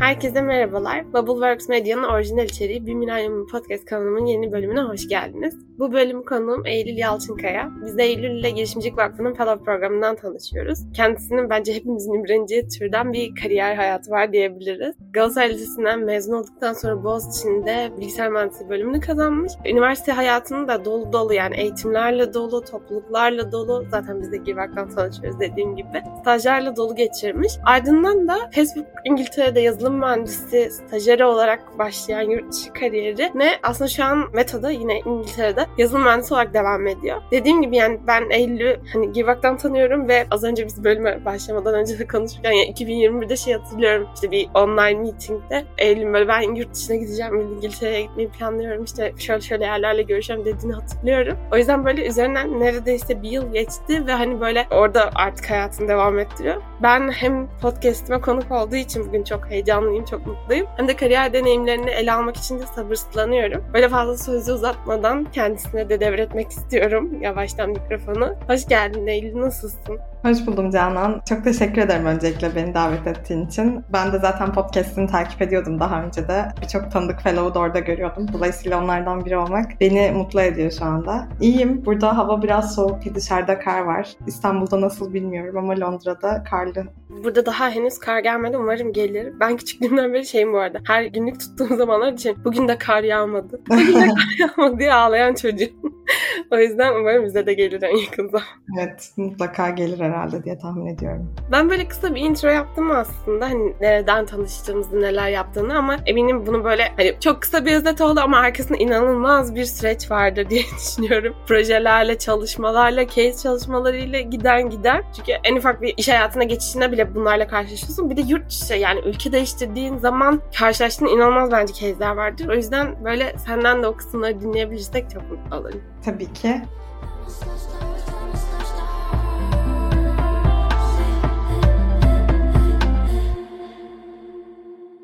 Herkese merhabalar. Bubbleworks Medya'nın orijinal içeriği Bir Milenyum Podcast kanalımın yeni bölümüne hoş geldiniz. Bu bölüm konuğum Eylül Yalçınkaya. Biz de Eylül ile Girişimcilik Vakfı'nın Fellow programından tanışıyoruz. Kendisinin bence hepimizin imreneceği türden bir kariyer hayatı var diyebiliriz. Galatasaray Lisesi'nden mezun olduktan sonra Boğaziçi'nde bilgisayar mühendisliği bölümünü kazanmış. Üniversite hayatını da dolu dolu yani eğitimlerle dolu, topluluklarla dolu. Zaten biz de Girvak'tan tanışıyoruz dediğim gibi. Stajlarla dolu geçirmiş. Ardından da Facebook İngiltere'de yazılım mühendisi stajyeri olarak başlayan yurt dışı kariyeri ne aslında şu an Meta'da yine İngiltere'de yazılım mühendisi olarak devam ediyor. Dediğim gibi yani ben Eylül'ü hani Givak'tan tanıyorum ve az önce biz bölüme başlamadan önce de konuşurken yani 2021'de şey hatırlıyorum işte bir online meetingde Eylül böyle ben yurt dışına gideceğim İngiltere'ye gitmeyi planlıyorum işte şöyle şöyle yerlerle görüşeceğim dediğini hatırlıyorum. O yüzden böyle üzerinden neredeyse bir yıl geçti ve hani böyle orada artık hayatını devam ettiriyor. Ben hem podcast'ime konuk olduğu için bugün çok heyecanlıyım, çok mutluyum. Hem de kariyer deneyimlerini ele almak için de sabırsızlanıyorum. Böyle fazla sözü uzatmadan kendisine de devretmek istiyorum yavaştan mikrofonu. Hoş geldin Eylül, nasılsın? Hoş buldum Canan. Çok teşekkür ederim öncelikle beni davet ettiğin için. Ben de zaten podcast'ini takip ediyordum daha önce de. Birçok tanıdık fellow'u da orada görüyordum. Dolayısıyla onlardan biri olmak beni mutlu ediyor şu anda. İyiyim. Burada hava biraz soğuk. Dışarıda kar var. İstanbul'da nasıl bilmiyorum ama Londra'da karlı. Burada daha henüz kar gelmedi. Umarım gelir. Ben küçüklüğümden beri şeyim bu arada. Her günlük tuttuğum zamanlar için bugün de kar yağmadı. Bugün de kar yağmadı diye ağlayan çocuğum. o yüzden umarım bize de gelir en yakın zamanda. Evet mutlaka gelir herhalde diye tahmin ediyorum. Ben böyle kısa bir intro yaptım aslında. Hani nereden tanıştığımızı, neler yaptığını ama eminim bunu böyle hani çok kısa bir özet oldu ama arkasında inanılmaz bir süreç vardır diye düşünüyorum. Projelerle, çalışmalarla, case çalışmalarıyla giden giden. Çünkü en ufak bir iş hayatına geçişinde bile bunlarla karşılaşıyorsun. Bir de yurt dışı yani ülke değiştirdiğin zaman karşılaştığın inanılmaz bence case'ler vardır. O yüzden böyle senden de o kısımları dinleyebilirsek çok mutlu olurum. Tabii ki.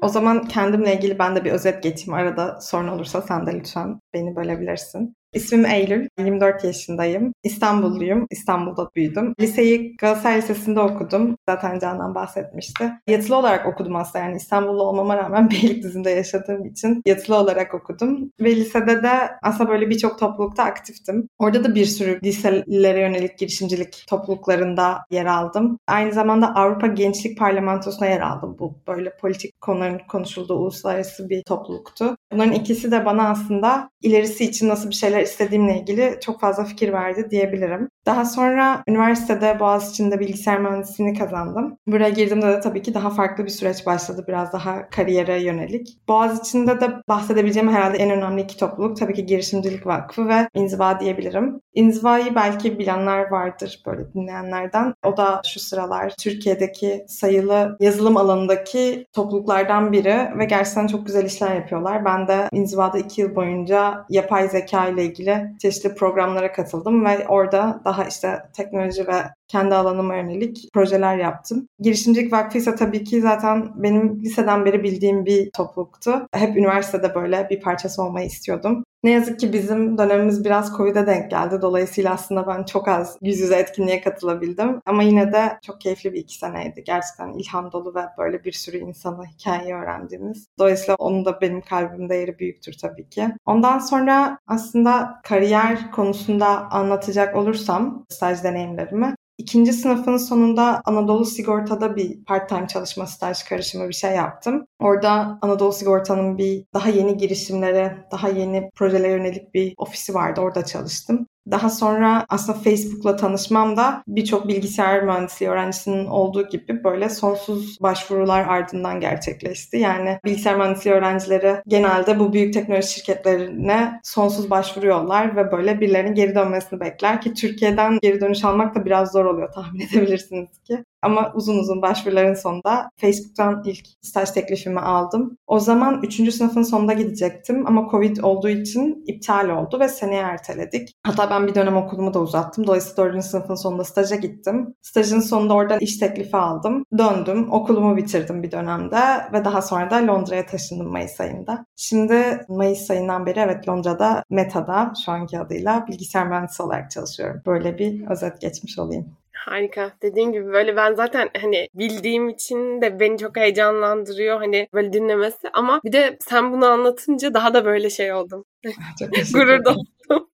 O zaman kendimle ilgili ben de bir özet geçeyim. Arada sorun olursa sen de lütfen beni bölebilirsin. İsmim Eylül, 24 yaşındayım. İstanbulluyum, İstanbul'da büyüdüm. Liseyi Galatasaray Lisesi'nde okudum. Zaten Can'dan bahsetmişti. Yatılı olarak okudum aslında yani İstanbullu olmama rağmen Beylikdüzü'nde yaşadığım için yatılı olarak okudum. Ve lisede de aslında böyle birçok toplulukta aktiftim. Orada da bir sürü liselere yönelik girişimcilik topluluklarında yer aldım. Aynı zamanda Avrupa Gençlik Parlamentosu'na yer aldım. Bu böyle politik konuların konuşulduğu uluslararası bir topluluktu. Bunların ikisi de bana aslında ilerisi için nasıl bir şeyler istediğimle ilgili çok fazla fikir verdi diyebilirim. Daha sonra üniversitede Boğaziçi'nde bilgisayar mühendisliğini kazandım. Buraya girdiğimde de tabii ki daha farklı bir süreç başladı. Biraz daha kariyere yönelik. Boğaziçi'nde de bahsedebileceğim herhalde en önemli iki topluluk tabii ki Girişimcilik Vakfı ve İnziva diyebilirim. İnziva'yı belki bilenler vardır böyle dinleyenlerden. O da şu sıralar Türkiye'deki sayılı yazılım alanındaki topluluklardan biri ve gerçekten çok güzel işler yapıyorlar. Ben de İnziva'da iki yıl boyunca yapay zeka ile ilgili çeşitli programlara katıldım ve orada daha işte teknoloji ve kendi alanıma yönelik projeler yaptım. Girişimcilik Vakfı ise tabii ki zaten benim liseden beri bildiğim bir topluluktu. Hep üniversitede böyle bir parçası olmayı istiyordum. Ne yazık ki bizim dönemimiz biraz Covid'e denk geldi. Dolayısıyla aslında ben çok az yüz yüze etkinliğe katılabildim. Ama yine de çok keyifli bir iki seneydi. Gerçekten ilham dolu ve böyle bir sürü insana hikayeyi öğrendiğimiz. Dolayısıyla onun da benim kalbimde yeri büyüktür tabii ki. Ondan sonra aslında kariyer konusunda anlatacak olursam staj deneyimlerimi İkinci sınıfın sonunda Anadolu Sigorta'da bir part-time çalışma staj karışımı bir şey yaptım. Orada Anadolu Sigorta'nın bir daha yeni girişimlere, daha yeni projelere yönelik bir ofisi vardı. Orada çalıştım. Daha sonra aslında Facebook'la tanışmam da birçok bilgisayar mühendisliği öğrencisinin olduğu gibi böyle sonsuz başvurular ardından gerçekleşti. Yani bilgisayar mühendisliği öğrencileri genelde bu büyük teknoloji şirketlerine sonsuz başvuruyorlar ve böyle birilerinin geri dönmesini bekler ki Türkiye'den geri dönüş almak da biraz zor oluyor tahmin edebilirsiniz ki. Ama uzun uzun başvuruların sonunda Facebook'tan ilk staj teklifimi aldım. O zaman 3. sınıfın sonunda gidecektim ama Covid olduğu için iptal oldu ve seneye erteledik. Hatta ben bir dönem okulumu da uzattım. Dolayısıyla 4. sınıfın sonunda staja gittim. Stajın sonunda oradan iş teklifi aldım. Döndüm. Okulumu bitirdim bir dönemde ve daha sonra da Londra'ya taşındım Mayıs ayında. Şimdi Mayıs ayından beri evet Londra'da Meta'da şu anki adıyla bilgisayar mühendisi olarak çalışıyorum. Böyle bir özet geçmiş olayım. Harika. Dediğim gibi böyle ben zaten hani bildiğim için de beni çok heyecanlandırıyor hani böyle dinlemesi ama bir de sen bunu anlatınca daha da böyle şey oldum. Gurur oldum.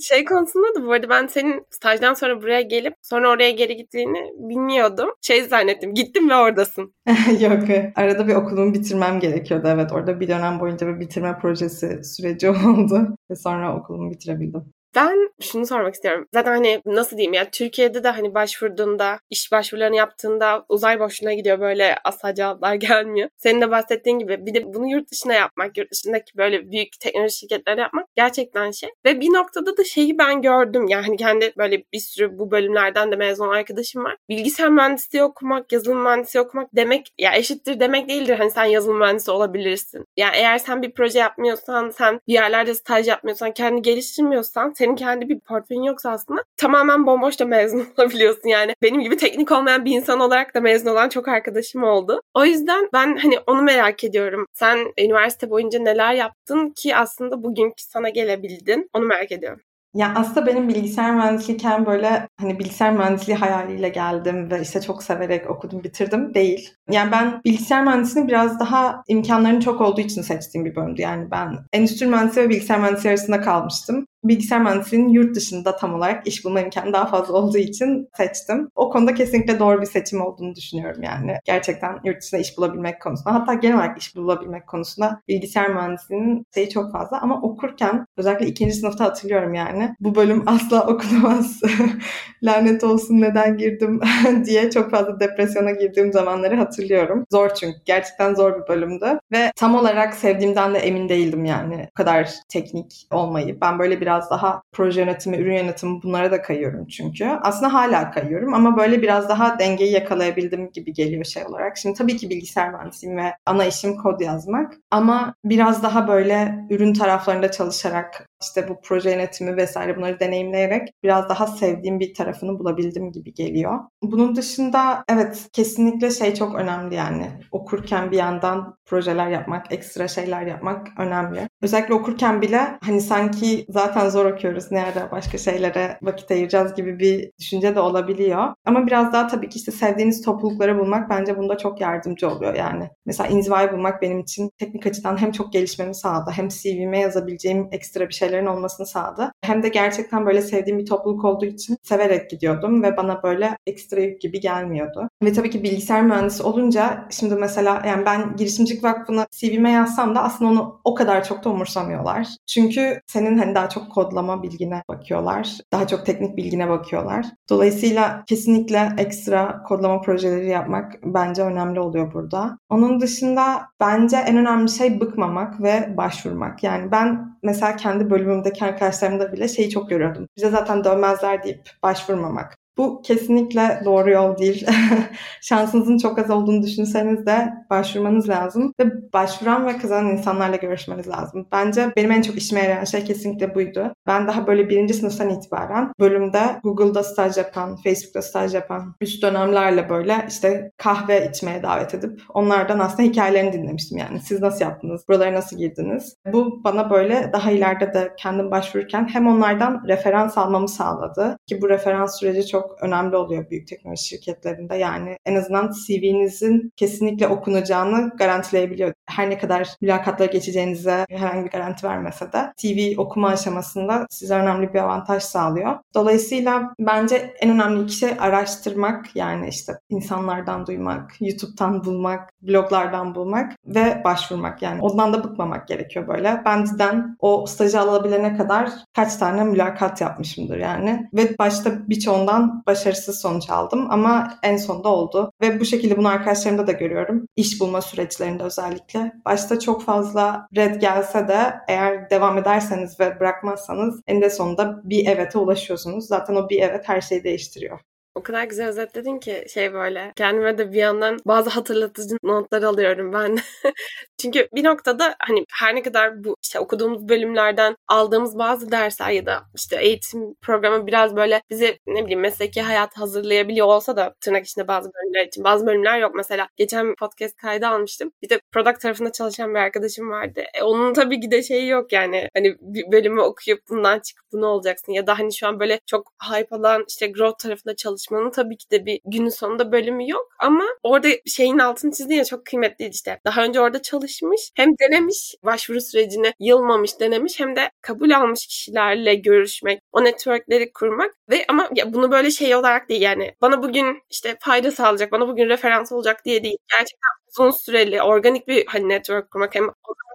Şey konusunda da bu arada ben senin stajdan sonra buraya gelip sonra oraya geri gittiğini bilmiyordum. Şey zannettim gittim ve oradasın. Yok arada bir okulumu bitirmem gerekiyordu evet. Orada bir dönem boyunca bir bitirme projesi süreci oldu ve sonra okulumu bitirebildim. Ben şunu sormak istiyorum. Zaten hani nasıl diyeyim ya Türkiye'de de hani başvurduğunda, iş başvurularını yaptığında uzay boşluğuna gidiyor böyle asla cevaplar gelmiyor. Senin de bahsettiğin gibi bir de bunu yurt dışına yapmak, yurt dışındaki böyle büyük teknoloji şirketleri yapmak gerçekten şey. Ve bir noktada da şeyi ben gördüm. Yani kendi böyle bir sürü bu bölümlerden de mezun arkadaşım var. Bilgisayar mühendisliği okumak, yazılım mühendisliği okumak demek ya eşittir demek değildir. Hani sen yazılım mühendisi olabilirsin. Yani eğer sen bir proje yapmıyorsan, sen bir yerlerde staj yapmıyorsan, kendini geliştirmiyorsan senin kendi bir portföyün yoksa aslında tamamen bomboş da mezun olabiliyorsun. Yani benim gibi teknik olmayan bir insan olarak da mezun olan çok arkadaşım oldu. O yüzden ben hani onu merak ediyorum. Sen üniversite boyunca neler yaptın ki aslında bugünkü sana gelebildin? Onu merak ediyorum. Ya aslında benim bilgisayar mühendisliğiken böyle hani bilgisayar mühendisliği hayaliyle geldim ve işte çok severek okudum bitirdim değil. Yani ben bilgisayar mühendisliğini biraz daha imkanların çok olduğu için seçtiğim bir bölümdü. Yani ben endüstri mühendisliği ve bilgisayar mühendisliği arasında kalmıştım bilgisayar mühendisliğinin yurt dışında tam olarak iş bulma imkanı daha fazla olduğu için seçtim. O konuda kesinlikle doğru bir seçim olduğunu düşünüyorum yani. Gerçekten yurt dışında iş bulabilmek konusunda hatta genel olarak iş bulabilmek konusunda bilgisayar mühendisliğinin şeyi çok fazla ama okurken özellikle ikinci sınıfta hatırlıyorum yani bu bölüm asla okunamaz lanet olsun neden girdim diye çok fazla depresyona girdiğim zamanları hatırlıyorum. Zor çünkü gerçekten zor bir bölümdü ve tam olarak sevdiğimden de emin değildim yani. O kadar teknik olmayı. Ben böyle bir biraz daha proje yönetimi, ürün yönetimi bunlara da kayıyorum çünkü. Aslında hala kayıyorum ama böyle biraz daha dengeyi yakalayabildim gibi geliyor şey olarak. Şimdi tabii ki bilgisayar mühendisiyim ve ana işim kod yazmak. Ama biraz daha böyle ürün taraflarında çalışarak işte bu proje yönetimi vesaire bunları deneyimleyerek biraz daha sevdiğim bir tarafını bulabildim gibi geliyor. Bunun dışında evet kesinlikle şey çok önemli yani. Okurken bir yandan projeler yapmak, ekstra şeyler yapmak önemli. Özellikle okurken bile hani sanki zaten zor okuyoruz ne ara başka şeylere vakit ayıracağız gibi bir düşünce de olabiliyor. Ama biraz daha tabii ki işte sevdiğiniz toplulukları bulmak bence bunda çok yardımcı oluyor yani. Mesela inzivayı bulmak benim için teknik açıdan hem çok gelişmemi sağladı hem CV'me yazabileceğim ekstra bir şeylerin olmasını sağladı. Hem de gerçekten böyle sevdiğim bir topluluk olduğu için severek gidiyordum ve bana böyle ekstra yük gibi gelmiyordu. Ve tabii ki bilgisayar mühendisi olunca şimdi mesela yani ben girişimcilik vakfına CV'me yazsam da aslında onu o kadar çok da umursamıyorlar. Çünkü senin hani daha çok kodlama bilgine bakıyorlar. Daha çok teknik bilgine bakıyorlar. Dolayısıyla kesinlikle ekstra kodlama projeleri yapmak bence önemli oluyor burada. Onun dışında bence en önemli şey bıkmamak ve başvurmak. Yani ben mesela kendi bölümümdeki arkadaşlarımda bile şeyi çok görüyordum. Bize zaten dönmezler deyip başvurmamak. Bu kesinlikle doğru yol değil. Şansınızın çok az olduğunu düşünseniz de başvurmanız lazım ve başvuran ve kazanan insanlarla görüşmeniz lazım. Bence benim en çok işime yarayan şey kesinlikle buydu. Ben daha böyle birinci sınıftan itibaren bölümde Google'da staj yapan, Facebook'ta staj yapan üst dönemlerle böyle işte kahve içmeye davet edip onlardan aslında hikayelerini dinlemiştim yani. Siz nasıl yaptınız? Buralara nasıl girdiniz? Bu bana böyle daha ileride de kendim başvururken hem onlardan referans almamı sağladı ki bu referans süreci çok çok önemli oluyor büyük teknoloji şirketlerinde. Yani en azından CV'nizin kesinlikle okunacağını garantileyebiliyor. Her ne kadar mülakatlara geçeceğinize herhangi bir garanti vermese de CV okuma aşamasında size önemli bir avantaj sağlıyor. Dolayısıyla bence en önemli iki şey araştırmak yani işte insanlardan duymak, YouTube'dan bulmak, bloglardan bulmak ve başvurmak. Yani ondan da bıkmamak gerekiyor böyle. Ben cidden o stajı alabilene kadar kaç tane mülakat yapmışımdır yani. Ve başta birçoğundan başarısız sonuç aldım ama en sonunda oldu. Ve bu şekilde bunu arkadaşlarımda da görüyorum. İş bulma süreçlerinde özellikle. Başta çok fazla red gelse de eğer devam ederseniz ve bırakmazsanız en de sonunda bir evete ulaşıyorsunuz. Zaten o bir evet her şeyi değiştiriyor. O kadar güzel özetledin ki şey böyle kendime de bir yandan bazı hatırlatıcı notlar alıyorum ben. Çünkü bir noktada hani her ne kadar bu işte okuduğumuz bölümlerden aldığımız bazı dersler ya da işte eğitim programı biraz böyle bizi ne bileyim mesleki hayat hazırlayabiliyor olsa da tırnak içinde bazı bölümler için bazı bölümler yok. Mesela geçen podcast kaydı almıştım. Bir de product tarafında çalışan bir arkadaşım vardı. E, onun tabii ki de şeyi yok yani hani bir bölümü okuyup bundan çıkıp bunu olacaksın ya da hani şu an böyle çok hype alan işte growth tarafında çalışmanın tabii ki de bir günün sonunda bölümü yok ama orada şeyin altını çizdiğin ya çok kıymetliydi işte. Daha önce orada çalışmış hem denemiş başvuru sürecini yılmamış denemiş hem de kabul almış kişilerle görüşmek, o networkleri kurmak ve ama ya bunu böyle şey olarak değil yani bana bugün işte fayda sağlayacak, bana bugün referans olacak diye değil. Gerçekten uzun süreli, organik bir hani network kurmak hem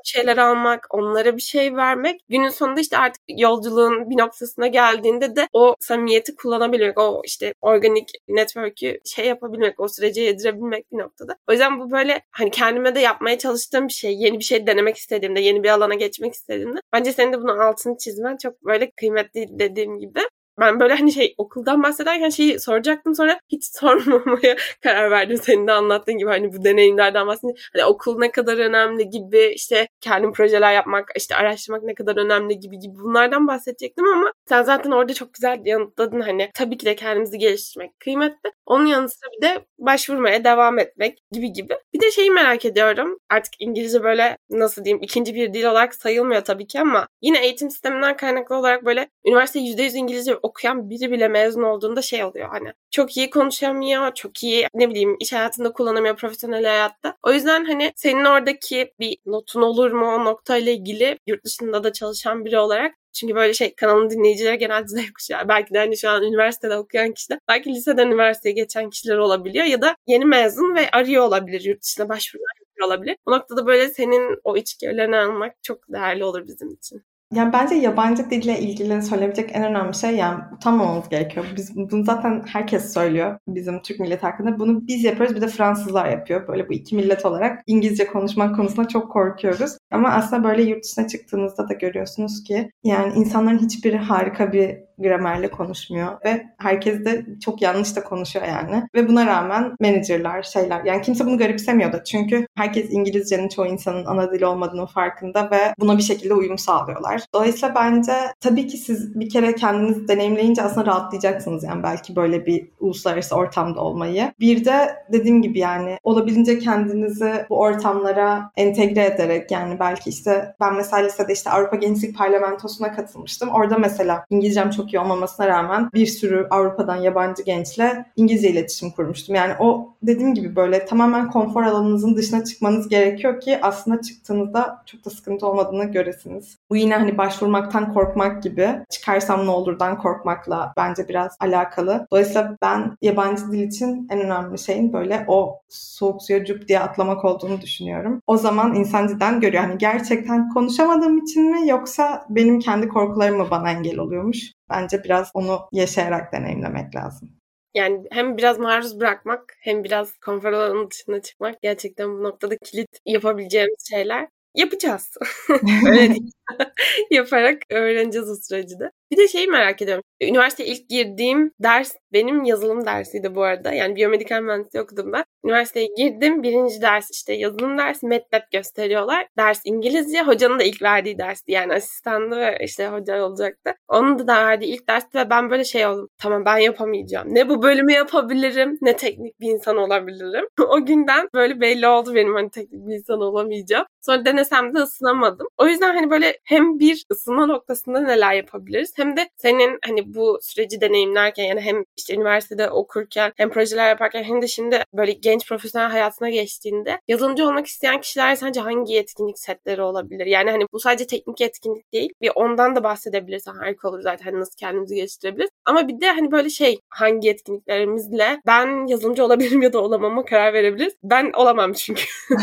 şeyler almak, onlara bir şey vermek. Günün sonunda işte artık yolculuğun bir noktasına geldiğinde de o samimiyeti kullanabilmek, o işte organik network'ü şey yapabilmek, o sürece yedirebilmek bir noktada. O yüzden bu böyle hani kendime de yapmaya çalıştığım bir şey. Yeni bir şey denemek istediğimde, yeni bir alana geçmek istediğimde. Bence senin de bunun altını çizmen çok böyle kıymetli dediğim gibi ben böyle hani şey okuldan bahsederken şeyi soracaktım. Sonra hiç sormamaya karar verdim. Senin de anlattığın gibi hani bu deneyimlerden bahsedince. Hani okul ne kadar önemli gibi işte kendim projeler yapmak işte araştırmak ne kadar önemli gibi gibi bunlardan bahsedecektim ama sen zaten orada çok güzel yanıtladın hani tabii ki de kendimizi geliştirmek kıymetli. Onun yanı sıra bir de başvurmaya devam etmek gibi gibi. Bir de şeyi merak ediyorum artık İngilizce böyle nasıl diyeyim ikinci bir dil olarak sayılmıyor tabii ki ama yine eğitim sisteminden kaynaklı olarak böyle üniversite %100 İngilizce okuyan biri bile mezun olduğunda şey oluyor hani çok iyi konuşamıyor, çok iyi ne bileyim iş hayatında kullanamıyor profesyonel hayatta. O yüzden hani senin oradaki bir notun olur mu o noktayla ilgili yurt dışında da çalışan biri olarak çünkü böyle şey kanalın dinleyicileri genelde Z kuşağı. Belki de hani şu an üniversitede okuyan kişiler, belki liseden üniversiteye geçen kişiler olabiliyor ya da yeni mezun ve arıyor olabilir yurt dışına başvurular olabilir. O noktada böyle senin o içgörülerini almak çok değerli olur bizim için. Yani bence yabancı dille ilgili söyleyebilecek en önemli şey yani utanmamamız gerekiyor. Biz bunu zaten herkes söylüyor bizim Türk milleti hakkında. Bunu biz yapıyoruz bir de Fransızlar yapıyor. Böyle bu iki millet olarak İngilizce konuşmak konusunda çok korkuyoruz. Ama aslında böyle yurt dışına çıktığınızda da görüyorsunuz ki yani insanların hiçbiri harika bir gramerle konuşmuyor ve herkes de çok yanlış da konuşuyor yani. Ve buna rağmen menajerler, şeyler yani kimse bunu garipsemiyor da çünkü herkes İngilizcenin çoğu insanın ana dili olmadığının farkında ve buna bir şekilde uyum sağlıyorlar. Dolayısıyla bence tabii ki siz bir kere kendiniz deneyimleyince aslında rahatlayacaksınız yani belki böyle bir uluslararası ortamda olmayı. Bir de dediğim gibi yani olabildiğince kendinizi bu ortamlara entegre ederek yani belki işte ben mesela lisede işte Avrupa Gençlik Parlamentosu'na katılmıştım. Orada mesela İngilizcem çok iyi olmamasına rağmen bir sürü Avrupa'dan yabancı gençle İngilizce iletişim kurmuştum. Yani o dediğim gibi böyle tamamen konfor alanınızın dışına çıkmanız gerekiyor ki aslında çıktığınızda çok da sıkıntı olmadığını göresiniz. Bu yine hani başvurmaktan korkmak gibi çıkarsam ne olurdan korkmakla bence biraz alakalı. Dolayısıyla ben yabancı dil için en önemli şeyin böyle o soğuk suya cüp diye atlamak olduğunu düşünüyorum. O zaman insan cidden görüyor. Hani gerçekten konuşamadığım için mi yoksa benim kendi korkularım mı bana engel oluyormuş? Bence biraz onu yaşayarak deneyimlemek lazım. Yani hem biraz maruz bırakmak hem biraz konfor alanının dışına çıkmak gerçekten bu noktada kilit yapabileceğimiz şeyler. Yapacağız. Öyle değil. Yaparak öğreneceğiz o süreci de. Bir de şeyi merak ediyorum. Üniversite ilk girdiğim ders benim yazılım dersiydi bu arada. Yani biyomedikal mühendisliği okudum ben. Üniversiteye girdim. Birinci ders işte yazılım dersi. MATLAB gösteriyorlar. Ders İngilizce. Hocanın da ilk verdiği dersti. Yani asistandı ve işte hoca olacaktı. Onun da, da verdiği ilk dersti ve ben böyle şey oldum. Tamam ben yapamayacağım. Ne bu bölümü yapabilirim ne teknik bir insan olabilirim. o günden böyle belli oldu benim hani teknik bir insan olamayacağım. Sonra denesem de ısınamadım. O yüzden hani böyle hem bir ısınma noktasında neler yapabiliriz hem de senin hani bu süreci deneyimlerken yani hem işte üniversitede okurken hem projeler yaparken hem de şimdi böyle genç profesyonel hayatına geçtiğinde yazılımcı olmak isteyen kişiler sence hangi yetkinlik setleri olabilir? Yani hani bu sadece teknik yetkinlik değil. Bir ondan da bahsedebilirsen harika olur zaten hani nasıl kendimizi geliştirebiliriz. Ama bir de hani böyle şey hangi yetkinliklerimizle ben yazılımcı olabilirim ya da olamama karar verebiliriz. Ben olamam çünkü.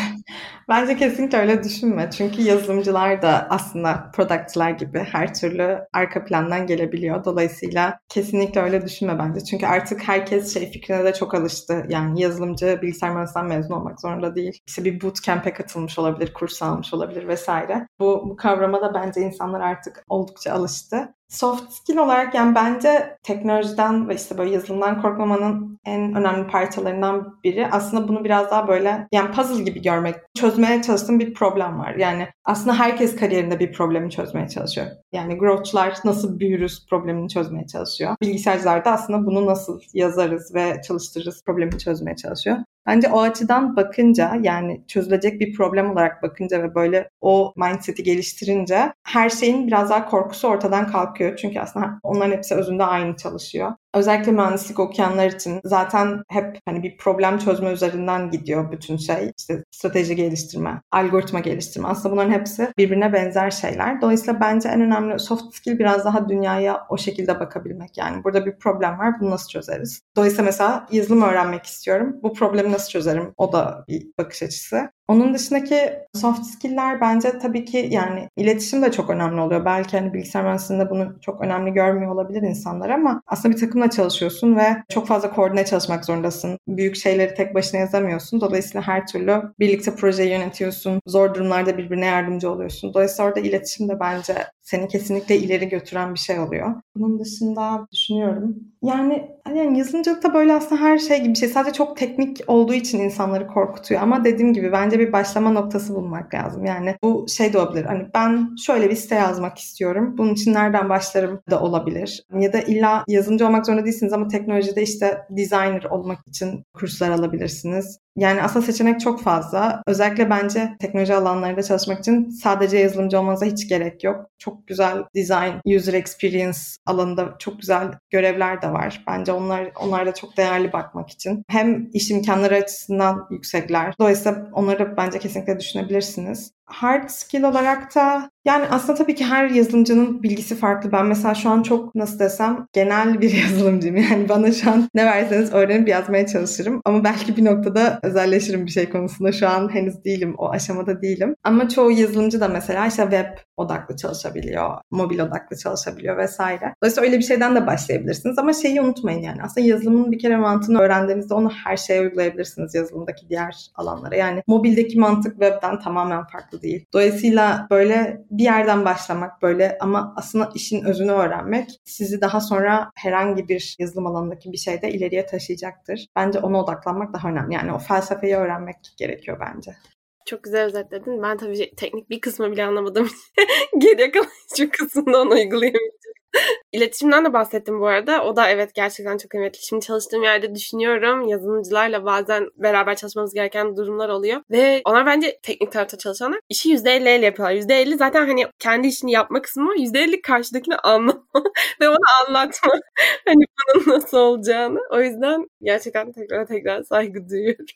Bence kesinlikle öyle düşünme. Çünkü yazılımcılar da aslında productçılar gibi her türlü arka plandan gelebiliyor. Dolayısıyla kesinlikle öyle düşünme bence. Çünkü artık herkes şey fikrine de çok alıştı. Yani yazılımcı bilgisayar mühendisliğinden mezun olmak zorunda değil. İşte bir bootcamp'e katılmış olabilir, kurs almış olabilir vesaire. Bu, bu kavrama da bence insanlar artık oldukça alıştı. Soft skill olarak yani bence teknolojiden ve işte böyle yazılımdan korkmamanın en önemli parçalarından biri aslında bunu biraz daha böyle yani puzzle gibi görmek. Çözmeye çalıştığım bir problem var. Yani aslında herkes kariyerinde bir problemi çözmeye çalışıyor. Yani growth'lar nasıl büyürüz problemini çözmeye çalışıyor. Bilgisayarcılar da aslında bunu nasıl yazarız ve çalıştırırız problemi çözmeye çalışıyor. Bence o açıdan bakınca yani çözülecek bir problem olarak bakınca ve böyle o mindset'i geliştirince her şeyin biraz daha korkusu ortadan kalkıyor. Çünkü aslında onların hepsi özünde aynı çalışıyor. Özellikle mühendislik okuyanlar için zaten hep hani bir problem çözme üzerinden gidiyor bütün şey. İşte strateji geliştirme, algoritma geliştirme. Aslında bunların hepsi birbirine benzer şeyler. Dolayısıyla bence en önemli soft skill biraz daha dünyaya o şekilde bakabilmek. Yani burada bir problem var, bunu nasıl çözeriz? Dolayısıyla mesela yazılım öğrenmek istiyorum. Bu problemi nasıl çözerim? O da bir bakış açısı. Onun dışındaki soft skill'ler bence tabii ki yani iletişim de çok önemli oluyor. Belki hani bilgisayar mühendisliğinde bunu çok önemli görmüyor olabilir insanlar ama aslında bir takımla çalışıyorsun ve çok fazla koordine çalışmak zorundasın. Büyük şeyleri tek başına yazamıyorsun. Dolayısıyla her türlü birlikte projeyi yönetiyorsun. Zor durumlarda birbirine yardımcı oluyorsun. Dolayısıyla orada iletişim de bence seni kesinlikle ileri götüren bir şey oluyor. Bunun dışında düşünüyorum. Yani yani yazılımcılıkta böyle aslında her şey gibi bir şey. Sadece çok teknik olduğu için insanları korkutuyor. Ama dediğim gibi bence bir başlama noktası bulmak lazım. Yani bu şey de olabilir. Hani ben şöyle bir site yazmak istiyorum. Bunun için nereden başlarım da olabilir. Ya da illa yazılımcı olmak zorunda değilsiniz ama teknolojide işte designer olmak için kurslar alabilirsiniz. Yani aslında seçenek çok fazla. Özellikle bence teknoloji alanlarında çalışmak için sadece yazılımcı olmanıza hiç gerek yok. Çok güzel design, user experience alanında çok güzel görevler de var. Bence onlar onlar da çok değerli bakmak için. Hem iş imkanları açısından yüksekler. Dolayısıyla onları bence kesinlikle düşünebilirsiniz hard skill olarak da yani aslında tabii ki her yazılımcının bilgisi farklı. Ben mesela şu an çok nasıl desem genel bir yazılımcıyım. Yani bana şu an ne verseniz öğrenip yazmaya çalışırım. Ama belki bir noktada özelleşirim bir şey konusunda. Şu an henüz değilim. O aşamada değilim. Ama çoğu yazılımcı da mesela işte web odaklı çalışabiliyor. Mobil odaklı çalışabiliyor vesaire. Dolayısıyla öyle bir şeyden de başlayabilirsiniz. Ama şeyi unutmayın yani. Aslında yazılımın bir kere mantığını öğrendiğinizde onu her şeye uygulayabilirsiniz yazılımdaki diğer alanlara. Yani mobildeki mantık webden tamamen farklı değil. Dolayısıyla böyle bir yerden başlamak böyle ama aslında işin özünü öğrenmek sizi daha sonra herhangi bir yazılım alanındaki bir şeyde ileriye taşıyacaktır. Bence ona odaklanmak daha önemli. Yani o felsefeyi öğrenmek gerekiyor bence. Çok güzel özetledin. Ben tabii teknik bir kısmı bile anlamadım. Geriye kalan hiçbir kısmını onu uygulayamayacağım. İletişimden de bahsettim bu arada. O da evet gerçekten çok kıymetli. Şimdi çalıştığım yerde düşünüyorum. Yazılımcılarla bazen beraber çalışmamız gereken durumlar oluyor. Ve onlar bence teknik tarafta çalışanlar işi %50 ile yapıyorlar. %50 zaten hani kendi işini yapma kısmı var. %50 karşıdakini anlama ve ona anlatma. hani bunun nasıl olacağını. O yüzden gerçekten tekrar tekrar saygı duyuyorum.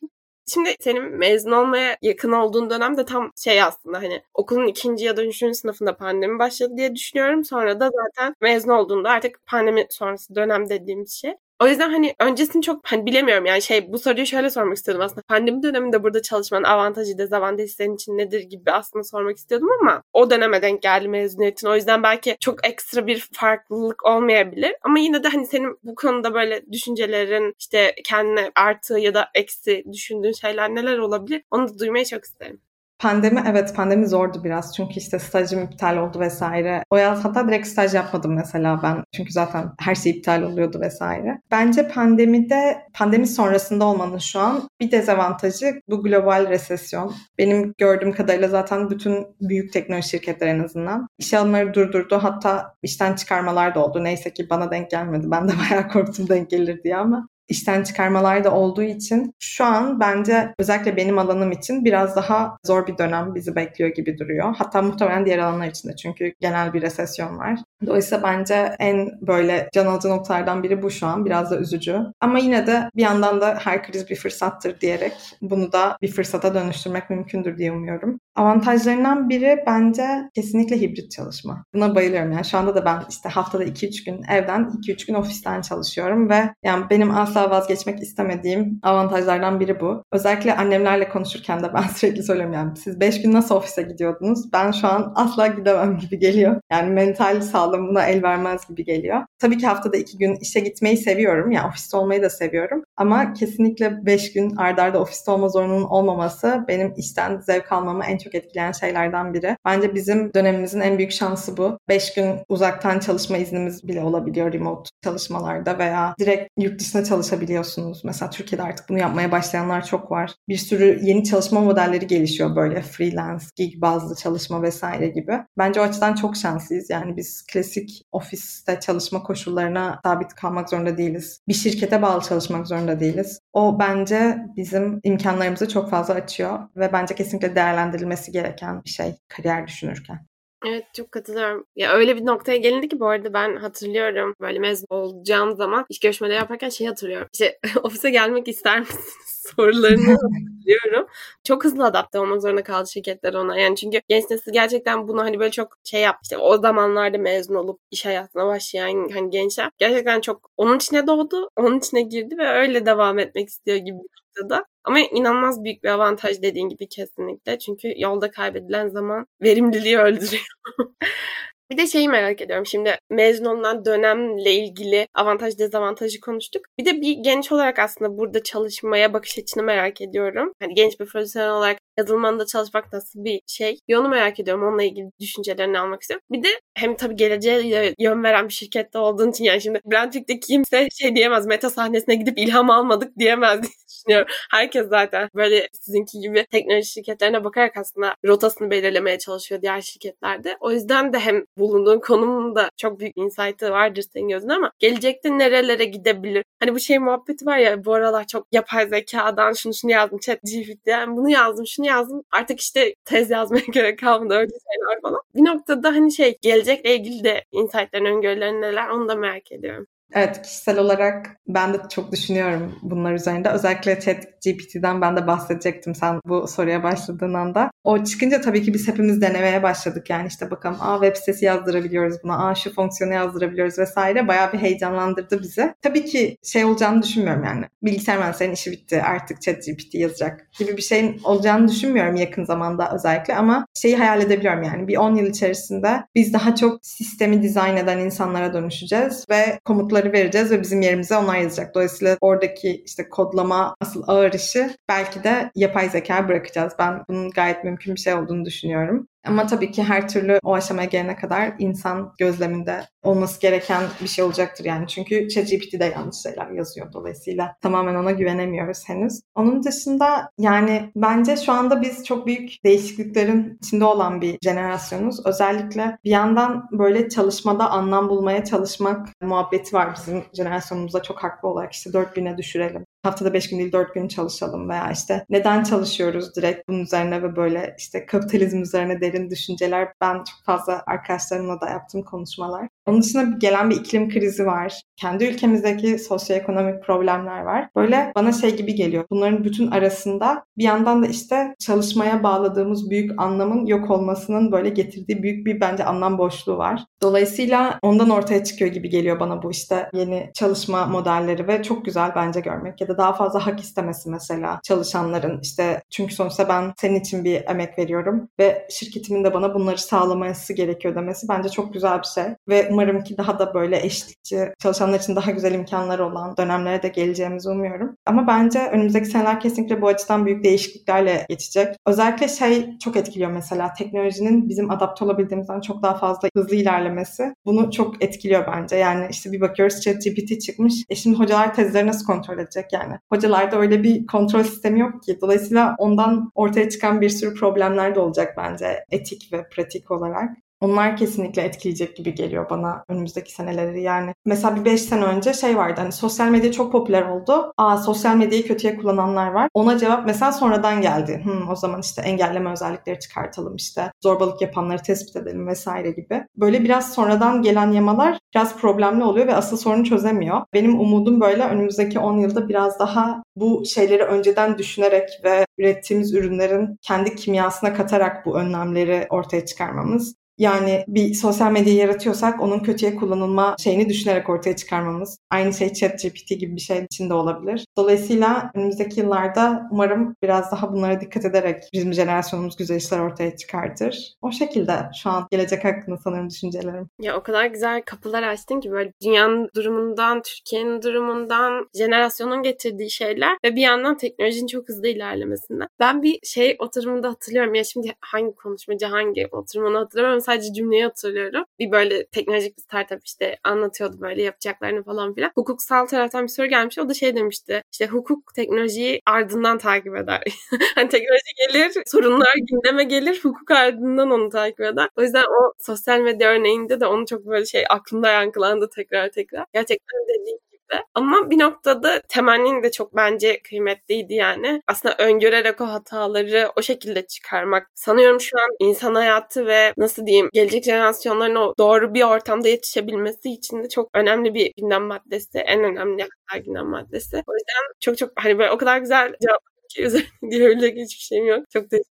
Şimdi senin mezun olmaya yakın olduğun dönem de tam şey aslında hani okulun ikinci ya da üçüncü sınıfında pandemi başladı diye düşünüyorum. Sonra da zaten mezun olduğunda artık pandemi sonrası dönem dediğimiz şey. O yüzden hani öncesini çok hani bilemiyorum yani şey bu soruyu şöyle sormak istedim aslında. Pandemi döneminde burada çalışmanın avantajı dezavantajı senin için nedir gibi aslında sormak istiyordum ama o döneme denk geldi mezuniyetin. O yüzden belki çok ekstra bir farklılık olmayabilir. Ama yine de hani senin bu konuda böyle düşüncelerin işte kendine artı ya da eksi düşündüğün şeyler neler olabilir? Onu da duymayı çok isterim. Pandemi evet pandemi zordu biraz çünkü işte stajım iptal oldu vesaire. O yaz hatta direkt staj yapmadım mesela ben çünkü zaten her şey iptal oluyordu vesaire. Bence pandemide pandemi sonrasında olmanın şu an bir dezavantajı bu global resesyon. Benim gördüğüm kadarıyla zaten bütün büyük teknoloji şirketleri en azından iş alımları durdurdu hatta işten çıkarmalar da oldu. Neyse ki bana denk gelmedi. Ben de bayağı korktum denk gelir diye ama işten çıkarmalar da olduğu için şu an bence özellikle benim alanım için biraz daha zor bir dönem bizi bekliyor gibi duruyor. Hatta muhtemelen diğer alanlar için de çünkü genel bir resesyon var. Dolayısıyla bence en böyle can alıcı noktalardan biri bu şu an. Biraz da üzücü. Ama yine de bir yandan da her kriz bir fırsattır diyerek bunu da bir fırsata dönüştürmek mümkündür diye umuyorum. Avantajlarından biri bence kesinlikle hibrit çalışma. Buna bayılıyorum. Yani şu anda da ben işte haftada 2-3 gün evden, 2-3 gün ofisten çalışıyorum ve yani benim asla vazgeçmek istemediğim avantajlardan biri bu. Özellikle annemlerle konuşurken de ben sürekli söylüyorum yani siz 5 gün nasıl ofise gidiyordunuz? Ben şu an asla gidemem gibi geliyor. Yani mental sağlık buna el vermez gibi geliyor. Tabii ki haftada iki gün işe gitmeyi seviyorum. Yani ofiste olmayı da seviyorum. Ama kesinlikle beş gün ardarda arda ofiste olma zorunun olmaması benim işten zevk almamı en çok etkileyen şeylerden biri. Bence bizim dönemimizin en büyük şansı bu. Beş gün uzaktan çalışma iznimiz bile olabiliyor remote çalışmalarda veya direkt yurt dışına çalışabiliyorsunuz. Mesela Türkiye'de artık bunu yapmaya başlayanlar çok var. Bir sürü yeni çalışma modelleri gelişiyor böyle freelance, gig bazlı çalışma vesaire gibi. Bence o açıdan çok şanslıyız. Yani biz klasik ofiste çalışma koşullarına sabit kalmak zorunda değiliz. Bir şirkete bağlı çalışmak zorunda değiliz. O bence bizim imkanlarımızı çok fazla açıyor ve bence kesinlikle değerlendirilmesi gereken bir şey kariyer düşünürken. Evet çok katılıyorum. Ya öyle bir noktaya gelindi ki bu arada ben hatırlıyorum böyle mezun olacağım zaman iş görüşmeleri yaparken şey hatırlıyorum. İşte ofise gelmek ister misiniz sorularını hatırlıyorum. Çok hızlı adapte olmak zorunda kaldı şirketler ona. Yani çünkü genç nesil gerçekten bunu hani böyle çok şey yaptı. İşte o zamanlarda mezun olup iş hayatına başlayan hani gençler gerçekten çok onun içine doğdu, onun içine girdi ve öyle devam etmek istiyor gibi noktada. Ama inanılmaz büyük bir avantaj dediğin gibi kesinlikle. Çünkü yolda kaybedilen zaman verimliliği öldürüyor. Bir de şeyi merak ediyorum. Şimdi mezun olunan dönemle ilgili avantaj dezavantajı konuştuk. Bir de bir genç olarak aslında burada çalışmaya bakış açını merak ediyorum. Hani genç bir profesyonel olarak yazılmanda çalışmak nasıl bir şey? Bir onu merak ediyorum. Onunla ilgili düşüncelerini almak istiyorum. Bir de hem tabii geleceğe yön veren bir şirkette olduğun için yani şimdi Brentwick'te kimse şey diyemez. Meta sahnesine gidip ilham almadık diyemez diye düşünüyorum. Herkes zaten böyle sizinki gibi teknoloji şirketlerine bakarak aslında rotasını belirlemeye çalışıyor diğer şirketlerde. O yüzden de hem bulunduğun konumun da çok büyük insight'ı vardır senin gözünde ama gelecekte nerelere gidebilir? Hani bu şey muhabbeti var ya bu aralar çok yapay zekadan şunu şunu yazdım chat GPT yani bunu yazdım şunu yazdım artık işte tez yazmaya gerek kalmadı öyle şeyler falan. Bir noktada hani şey gelecekle ilgili de insight'lerin öngörülerin neler onu da merak ediyorum. Evet kişisel olarak ben de çok düşünüyorum bunlar üzerinde. Özellikle chat GPT'den ben de bahsedecektim sen bu soruya başladığın anda. O çıkınca tabii ki biz hepimiz denemeye başladık. Yani işte bakalım aa web sitesi yazdırabiliyoruz buna, aa şu fonksiyonu yazdırabiliyoruz vesaire. Bayağı bir heyecanlandırdı bizi. Tabii ki şey olacağını düşünmüyorum yani. Bilgisayar mühendislerinin işi bitti artık chat GPT yazacak gibi bir şeyin olacağını düşünmüyorum yakın zamanda özellikle ama şeyi hayal edebiliyorum yani bir 10 yıl içerisinde biz daha çok sistemi dizayn eden insanlara dönüşeceğiz ve komutları vereceğiz ve bizim yerimize onlar yazacak. Dolayısıyla oradaki işte kodlama asıl ağır işi belki de yapay zeka bırakacağız. Ben bunun gayet mümkün bir şey olduğunu düşünüyorum. Ama tabii ki her türlü o aşamaya gelene kadar insan gözleminde olması gereken bir şey olacaktır yani. Çünkü ChatGPT de yanlış şeyler yazıyor dolayısıyla tamamen ona güvenemiyoruz henüz. Onun dışında yani bence şu anda biz çok büyük değişikliklerin içinde olan bir jenerasyonuz. Özellikle bir yandan böyle çalışmada anlam bulmaya çalışmak muhabbeti var bizim jenerasyonumuzda çok haklı olarak işte 4000'e düşürelim haftada 5 gün değil 4 gün çalışalım veya işte neden çalışıyoruz direkt bunun üzerine ve böyle işte kapitalizm üzerine derin düşünceler ben çok fazla arkadaşlarımla da yaptığım konuşmalar. Onun dışında gelen bir iklim krizi var. Kendi ülkemizdeki sosyoekonomik problemler var. Böyle bana şey gibi geliyor. Bunların bütün arasında bir yandan da işte çalışmaya bağladığımız büyük anlamın yok olmasının böyle getirdiği büyük bir bence anlam boşluğu var. Dolayısıyla ondan ortaya çıkıyor gibi geliyor bana bu işte yeni çalışma modelleri ve çok güzel bence görmek ya da daha fazla hak istemesi mesela çalışanların işte çünkü sonuçta ben senin için bir emek veriyorum ve şirketimin de bana bunları sağlaması gerekiyor demesi bence çok güzel bir şey ve umarım ki daha da böyle eşitlikçi çalışanlar için daha güzel imkanlar olan dönemlere de geleceğimizi umuyorum. Ama bence önümüzdeki seneler kesinlikle bu açıdan büyük değişikliklerle geçecek. Özellikle şey çok etkiliyor mesela teknolojinin bizim adapte olabildiğimizden çok daha fazla hızlı ilerlemesi. Bunu çok etkiliyor bence. Yani işte bir bakıyoruz ChatGPT çıkmış. E şimdi hocalar tezleri nasıl kontrol edecek yani? Hocalarda öyle bir kontrol sistemi yok ki. Dolayısıyla ondan ortaya çıkan bir sürü problemler de olacak bence etik ve pratik olarak. Onlar kesinlikle etkileyecek gibi geliyor bana önümüzdeki seneleri. Yani mesela bir 5 sene önce şey vardı hani sosyal medya çok popüler oldu. Aa sosyal medyayı kötüye kullananlar var. Ona cevap mesela sonradan geldi. Hmm, o zaman işte engelleme özellikleri çıkartalım işte zorbalık yapanları tespit edelim vesaire gibi. Böyle biraz sonradan gelen yamalar biraz problemli oluyor ve asıl sorunu çözemiyor. Benim umudum böyle önümüzdeki 10 yılda biraz daha bu şeyleri önceden düşünerek ve ürettiğimiz ürünlerin kendi kimyasına katarak bu önlemleri ortaya çıkarmamız Yani bir sosyal medya yaratıyorsak onun kötüye kullanılma şeyini düşünerek ortaya çıkarmamız. Aynı şey ChatGPT gibi bir şey için de olabilir. Dolayısıyla önümüzdeki yıllarda umarım biraz daha bunlara dikkat ederek bizim jenerasyonumuz güzel işler ortaya çıkartır. O şekilde şu an gelecek hakkında sanırım düşüncelerim. Ya o kadar güzel kapılar açtın ki böyle dünyanın durumundan, Türkiye'nin durumundan, jenerasyonun getirdiği şeyler ve bir yandan teknolojinin çok hızlı ilerlemesinden. Ben bir şey oturumunda hatırlıyorum ya şimdi hangi konuşmacı hangi oturumunu hatırlamıyorum sadece cümleyi hatırlıyorum. Bir böyle teknolojik bir startup işte anlatıyordu böyle yapacaklarını falan filan. Hukuksal taraftan bir soru gelmiş. O da şey demişti. İşte hukuk teknolojiyi ardından takip eder. hani teknoloji gelir, sorunlar gündeme gelir, hukuk ardından onu takip eder. O yüzden o sosyal medya örneğinde de onu çok böyle şey aklımda yankılandı tekrar tekrar. Gerçekten dediğim gibi. Ama bir noktada temennin de çok bence kıymetliydi yani. Aslında öngörerek o hataları o şekilde çıkarmak. Sanıyorum şu an insan hayatı ve nasıl diyeyim gelecek jenerasyonların o doğru bir ortamda yetişebilmesi için de çok önemli bir gündem maddesi. En önemli hatta gündem maddesi. O yüzden çok çok hani böyle o kadar güzel cevap ki üzerine diyebilecek hiçbir şeyim yok. Çok teşekkürler.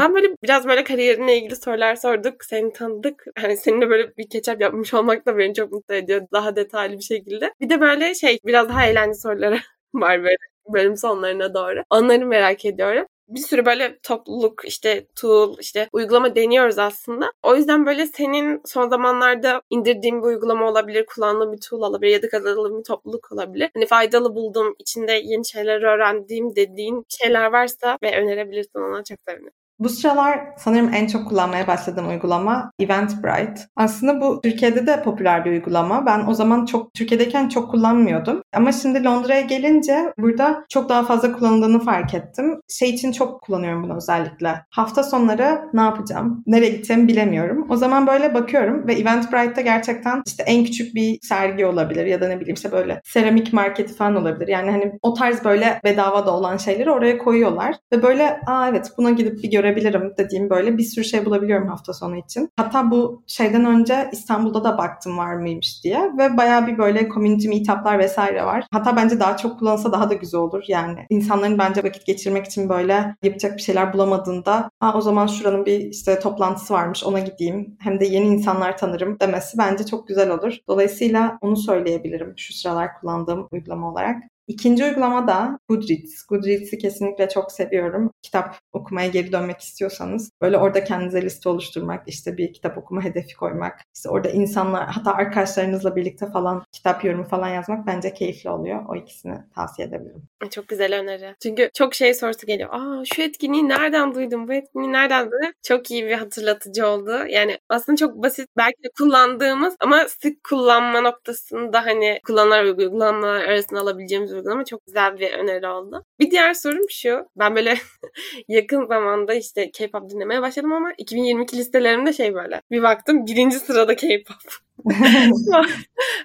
Ben böyle biraz böyle kariyerinle ilgili sorular sorduk. Seni tanıdık. Hani seninle böyle bir ketchup yapmış olmak da beni çok mutlu ediyor. Daha detaylı bir şekilde. Bir de böyle şey biraz daha eğlenceli soruları var böyle bölüm sonlarına doğru. Onları merak ediyorum bir sürü böyle topluluk işte tool işte uygulama deniyoruz aslında. O yüzden böyle senin son zamanlarda indirdiğin bir uygulama olabilir, kullandığın bir tool olabilir ya da katıldığın bir topluluk olabilir. Hani faydalı bulduğum, içinde yeni şeyler öğrendiğim dediğin şeyler varsa ve önerebilirsin ona çok sevinirim. Bu sıralar sanırım en çok kullanmaya başladığım uygulama Eventbrite. Aslında bu Türkiye'de de popüler bir uygulama. Ben o zaman çok Türkiye'deyken çok kullanmıyordum. Ama şimdi Londra'ya gelince burada çok daha fazla kullanıldığını fark ettim. Şey için çok kullanıyorum bunu özellikle. Hafta sonları ne yapacağım? Nereye gideceğimi bilemiyorum. O zaman böyle bakıyorum ve Eventbrite'da gerçekten işte en küçük bir sergi olabilir ya da ne bileyim işte böyle seramik marketi falan olabilir. Yani hani o tarz böyle bedava da olan şeyleri oraya koyuyorlar. Ve böyle aa evet buna gidip bir göre görebilirim dediğim böyle bir sürü şey bulabiliyorum hafta sonu için. Hatta bu şeyden önce İstanbul'da da baktım var mıymış diye ve baya bir böyle community meetup'lar vesaire var. Hatta bence daha çok kullanılsa daha da güzel olur. Yani insanların bence vakit geçirmek için böyle yapacak bir şeyler bulamadığında ha o zaman şuranın bir işte toplantısı varmış ona gideyim. Hem de yeni insanlar tanırım demesi bence çok güzel olur. Dolayısıyla onu söyleyebilirim şu sıralar kullandığım uygulama olarak. İkinci uygulama da Goodreads. Goodreads'i kesinlikle çok seviyorum. Kitap okumaya geri dönmek istiyorsanız böyle orada kendinize liste oluşturmak, işte bir kitap okuma hedefi koymak, işte orada insanlar hatta arkadaşlarınızla birlikte falan kitap yorumu falan yazmak bence keyifli oluyor. O ikisini tavsiye edebilirim. Çok güzel öneri. Çünkü çok şey sorusu geliyor. Aa şu etkinliği nereden duydum? Bu etkinliği nereden duydum? Çok iyi bir hatırlatıcı oldu. Yani aslında çok basit belki de kullandığımız ama sık kullanma noktasında hani kullanılan uygulamalar arasında alabileceğimiz uygulama çok güzel bir öneri oldu. Bir diğer sorum şu. Ben böyle yakın zamanda işte K-pop dinlemeye başladım ama 2022 listelerimde şey böyle. Bir baktım birinci sırada K-pop.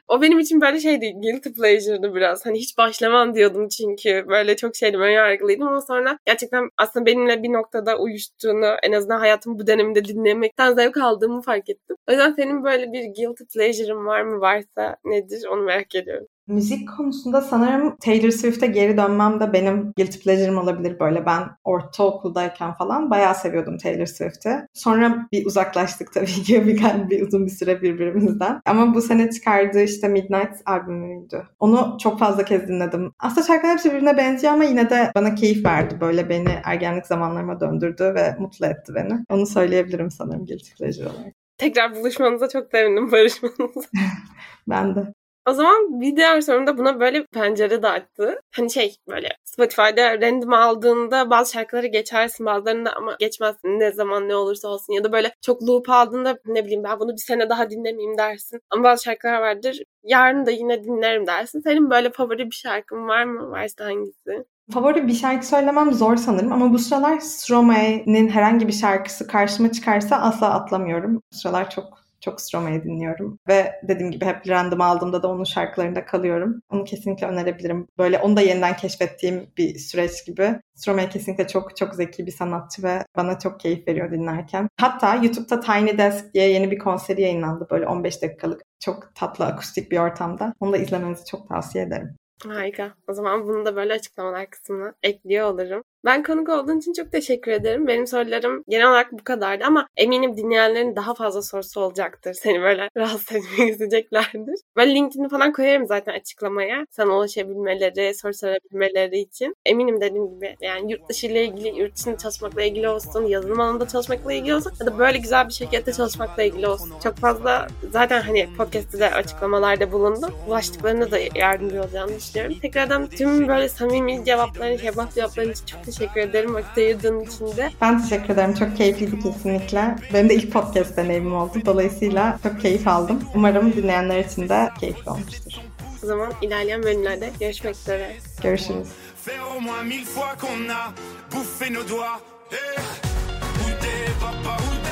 o benim için böyle şeydi guilty pleasure'dı biraz. Hani hiç başlamam diyordum çünkü böyle çok şeydim ön yargılıydım ama sonra gerçekten aslında benimle bir noktada uyuştuğunu en azından hayatımın bu döneminde dinlemekten zevk aldığımı fark ettim. O yüzden senin böyle bir guilty pleasure'ın var mı varsa nedir onu merak ediyorum. Müzik konusunda sanırım Taylor Swift'e geri dönmem de benim guilty pleasure'ım olabilir böyle. Ben ortaokuldayken falan bayağı seviyordum Taylor Swift'i. Sonra bir uzaklaştık tabii ki bir, bir uzun bir süre birbirimizden. Ama bu sene çıkardığı işte Midnight albümüydü. Onu çok fazla kez dinledim. Aslında şarkılar hepsi birbirine benziyor ama yine de bana keyif verdi. Böyle beni ergenlik zamanlarıma döndürdü ve mutlu etti beni. Onu söyleyebilirim sanırım guilty pleasure olarak. Tekrar buluşmanıza çok sevindim barışmanıza. ben de. O zaman bir diğer sorum da buna böyle pencere de attı. Hani şey böyle Spotify'da random aldığında bazı şarkıları geçersin bazılarında ama geçmezsin ne zaman ne olursa olsun. Ya da böyle çok loop aldığında ne bileyim ben bunu bir sene daha dinlemeyeyim dersin. Ama bazı şarkılar vardır yarın da yine dinlerim dersin. Senin böyle favori bir şarkın var mı? Varsa hangisi? Favori bir şarkı söylemem zor sanırım ama bu sıralar Stromae'nin herhangi bir şarkısı karşıma çıkarsa asla atlamıyorum. Bu sıralar çok çok Stromae dinliyorum. Ve dediğim gibi hep random aldığımda da onun şarkılarında kalıyorum. Onu kesinlikle önerebilirim. Böyle onu da yeniden keşfettiğim bir süreç gibi. Stromae kesinlikle çok çok zeki bir sanatçı ve bana çok keyif veriyor dinlerken. Hatta YouTube'da Tiny Desk diye yeni bir konseri yayınlandı. Böyle 15 dakikalık çok tatlı akustik bir ortamda. Onu da izlemenizi çok tavsiye ederim. Harika. O zaman bunu da böyle açıklamalar kısmına ekliyor olurum. Ben konuk olduğun için çok teşekkür ederim. Benim sorularım genel olarak bu kadardı ama eminim dinleyenlerin daha fazla sorusu olacaktır. Seni böyle rahatsız etmek isteyeceklerdir. Ben linkini falan koyarım zaten açıklamaya. Sana ulaşabilmeleri, soru sorabilmeleri için. Eminim dediğim gibi yani yurt dışı ile ilgili, yurt dışında çalışmakla ilgili olsun, yazılım alanında çalışmakla ilgili olsun ya da böyle güzel bir şirkette çalışmakla ilgili olsun. Çok fazla zaten hani podcast'te de açıklamalarda bulundum. Ulaştıklarına da yardımcı olacağını düşünüyorum. Tekrardan tüm böyle samimi cevapların, şeffaf cevapların için çok teşekkür ederim vakit ayırdığın için de. Ben teşekkür ederim. Çok keyifliydi kesinlikle. Benim de ilk podcast deneyimim oldu. Dolayısıyla çok keyif aldım. Umarım dinleyenler için de keyifli olmuştur. O zaman ilerleyen bölümlerde görüşmek üzere. Görüşürüz. Faire au moins mille fois qu'on a bouffé nos doigts. Eh, où t'es, papa, où t'es